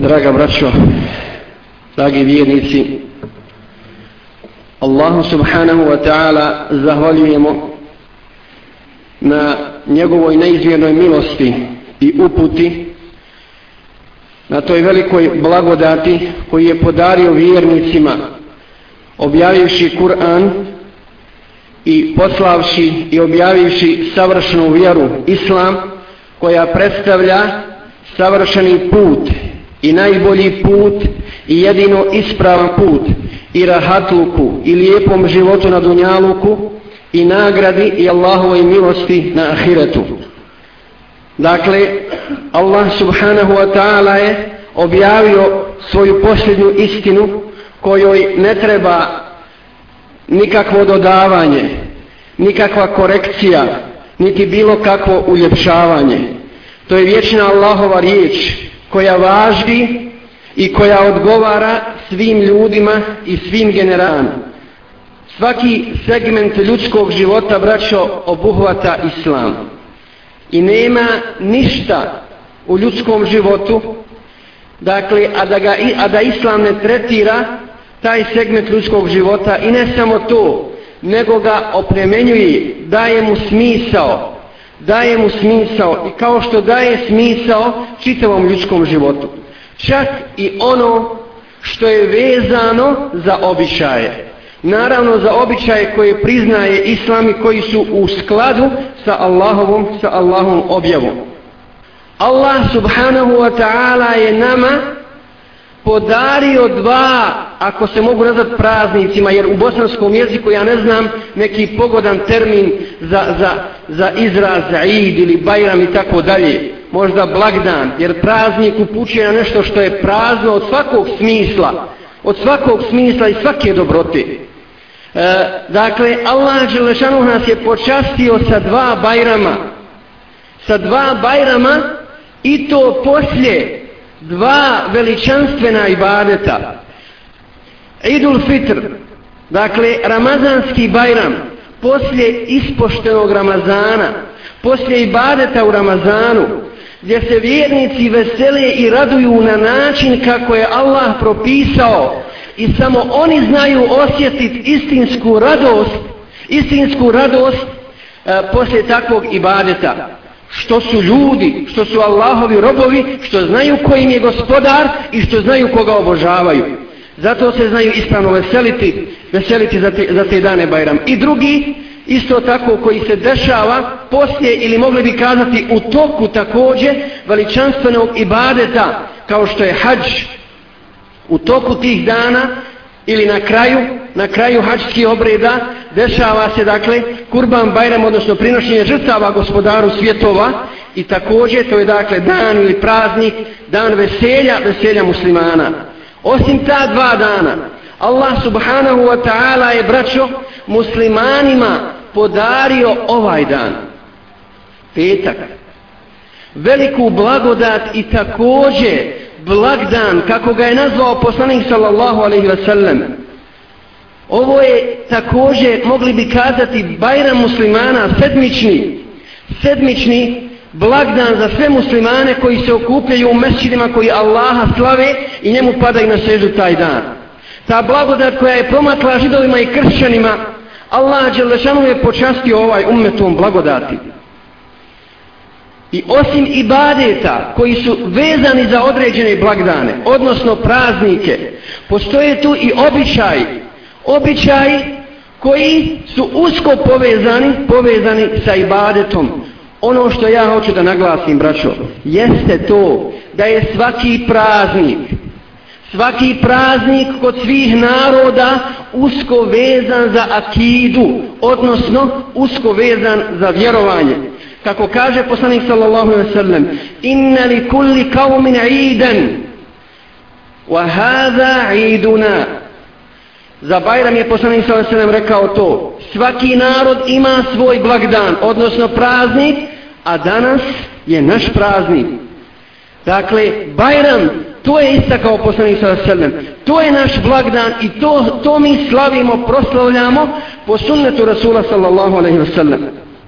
draga braćo, dragi vjernici, Allahu subhanahu wa ta'ala zahvaljujemo na njegovoj neizmjernoj milosti i uputi na toj velikoj blagodati koji je podario vjernicima objavivši Kur'an i poslavši i objavivši savršenu vjeru Islam koja predstavlja savršeni put i najbolji put i jedino ispravan put i rahatluku i lijepom životu na dunjaluku i nagradi i Allahovoj milosti na ahiretu. Dakle, Allah subhanahu wa ta'ala je objavio svoju posljednju istinu kojoj ne treba nikakvo dodavanje, nikakva korekcija, niti bilo kakvo uljepšavanje. To je vječna Allahova riječ koja važi i koja odgovara svim ljudima i svim generacijama. Svaki segment ljudskog života, braćo, obuhvata islam. I nema ništa u ljudskom životu, dakle, a da, ga, a da islam ne tretira taj segment ljudskog života i ne samo to, nego ga opremenjuje, daje mu smisao, daje mu smisao i kao što daje smisao čitavom ljudskom životu. Čak i ono što je vezano za običaje. Naravno za običaje koje priznaje islam i koji su u skladu sa Allahovom, sa Allahovom objavom. Allah subhanahu wa ta'ala je nama podario dva, ako se mogu nazvat praznicima, jer u bosanskom jeziku ja ne znam neki pogodan termin za, za, za izraz, za id ili bajram i tako dalje. Možda blagdan, jer praznik upućuje na nešto što je prazno od svakog smisla, od svakog smisla i svake dobrote. E, dakle, Allah Đelešanu nas je počastio sa dva bajrama, sa dva bajrama i to poslije dva veličanstvena ibadeta. Idul Fitr, dakle Ramazanski Bajram, poslije ispoštenog Ramazana, poslije ibadeta u Ramazanu, gdje se vjernici vesele i raduju na način kako je Allah propisao i samo oni znaju osjetiti istinsku radost, istinsku radost e, poslije takvog ibadeta što su ljudi, što su Allahovi robovi, što znaju kojim je gospodar i što znaju koga obožavaju. Zato se znaju ispravno veseliti, veseliti za te, za te dane Bajram. I drugi, isto tako koji se dešava poslije ili mogli bi kazati u toku također veličanstvenog ibadeta kao što je hađ u toku tih dana ili na kraju, na kraju hađskih obreda dešava se dakle kurban bajram odnosno prinošenje žrtava gospodaru svjetova i također to je dakle dan ili praznik, dan veselja, veselja muslimana. Osim ta dva dana, Allah subhanahu wa ta'ala je braćo muslimanima podario ovaj dan, petak, veliku blagodat i također blagdan, kako ga je nazvao poslanik sallallahu alaihi wa sallam. Ovo je također, mogli bi kazati, bajram muslimana, sedmični, sedmični blagdan za sve muslimane koji se okupljaju u mesčinima koji Allaha slave i njemu padaju na sežu taj dan. Ta blagodat koja je promatla židovima i kršćanima, Allah Đelešanu je počastio ovaj ummetom blagodati. I osim ibadeta koji su vezani za određene blagdane, odnosno praznike, postoje tu i običaj, običaj koji su usko povezani, povezani sa ibadetom. Ono što ja hoću da naglasim, braćo, jeste to da je svaki praznik, svaki praznik kod svih naroda usko vezan za akidu, odnosno usko vezan za vjerovanje kako kaže poslanik sallallahu alejhi ve sellem inna li kulli qaumin eidan wa hadha eiduna za Bajram je poslanik sallallahu alejhi ve sellem rekao to svaki narod ima svoj blagdan odnosno praznik a danas je naš praznik. Dakle Bajram to je istakao poslanik sallallahu alejhi ve sellem. To je naš blagdan i to to mi slavimo proslavljamo po sunnetu rasula sallallahu alejhi ve sellem.